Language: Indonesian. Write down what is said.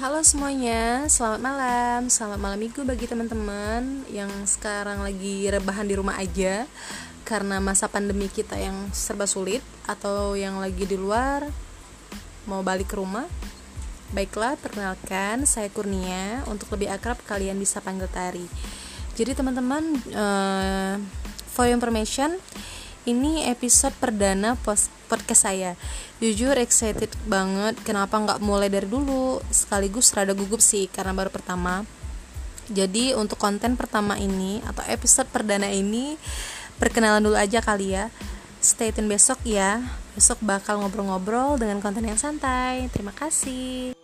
Halo semuanya, selamat malam. Selamat malam minggu bagi teman-teman Yang sekarang lagi rebahan di rumah aja Karena masa pandemi kita yang serba sulit Atau yang lagi di luar Mau balik ke rumah. Baiklah, perkenalkan Saya Kurnia. Untuk lebih akrab kalian bisa panggil Tari. Jadi teman-teman uh, For information ini episode perdana podcast saya. Jujur excited banget kenapa nggak mulai dari dulu? Sekaligus rada gugup sih karena baru pertama. Jadi untuk konten pertama ini atau episode perdana ini perkenalan dulu aja kali ya. Stay tune besok ya. Besok bakal ngobrol-ngobrol dengan konten yang santai. Terima kasih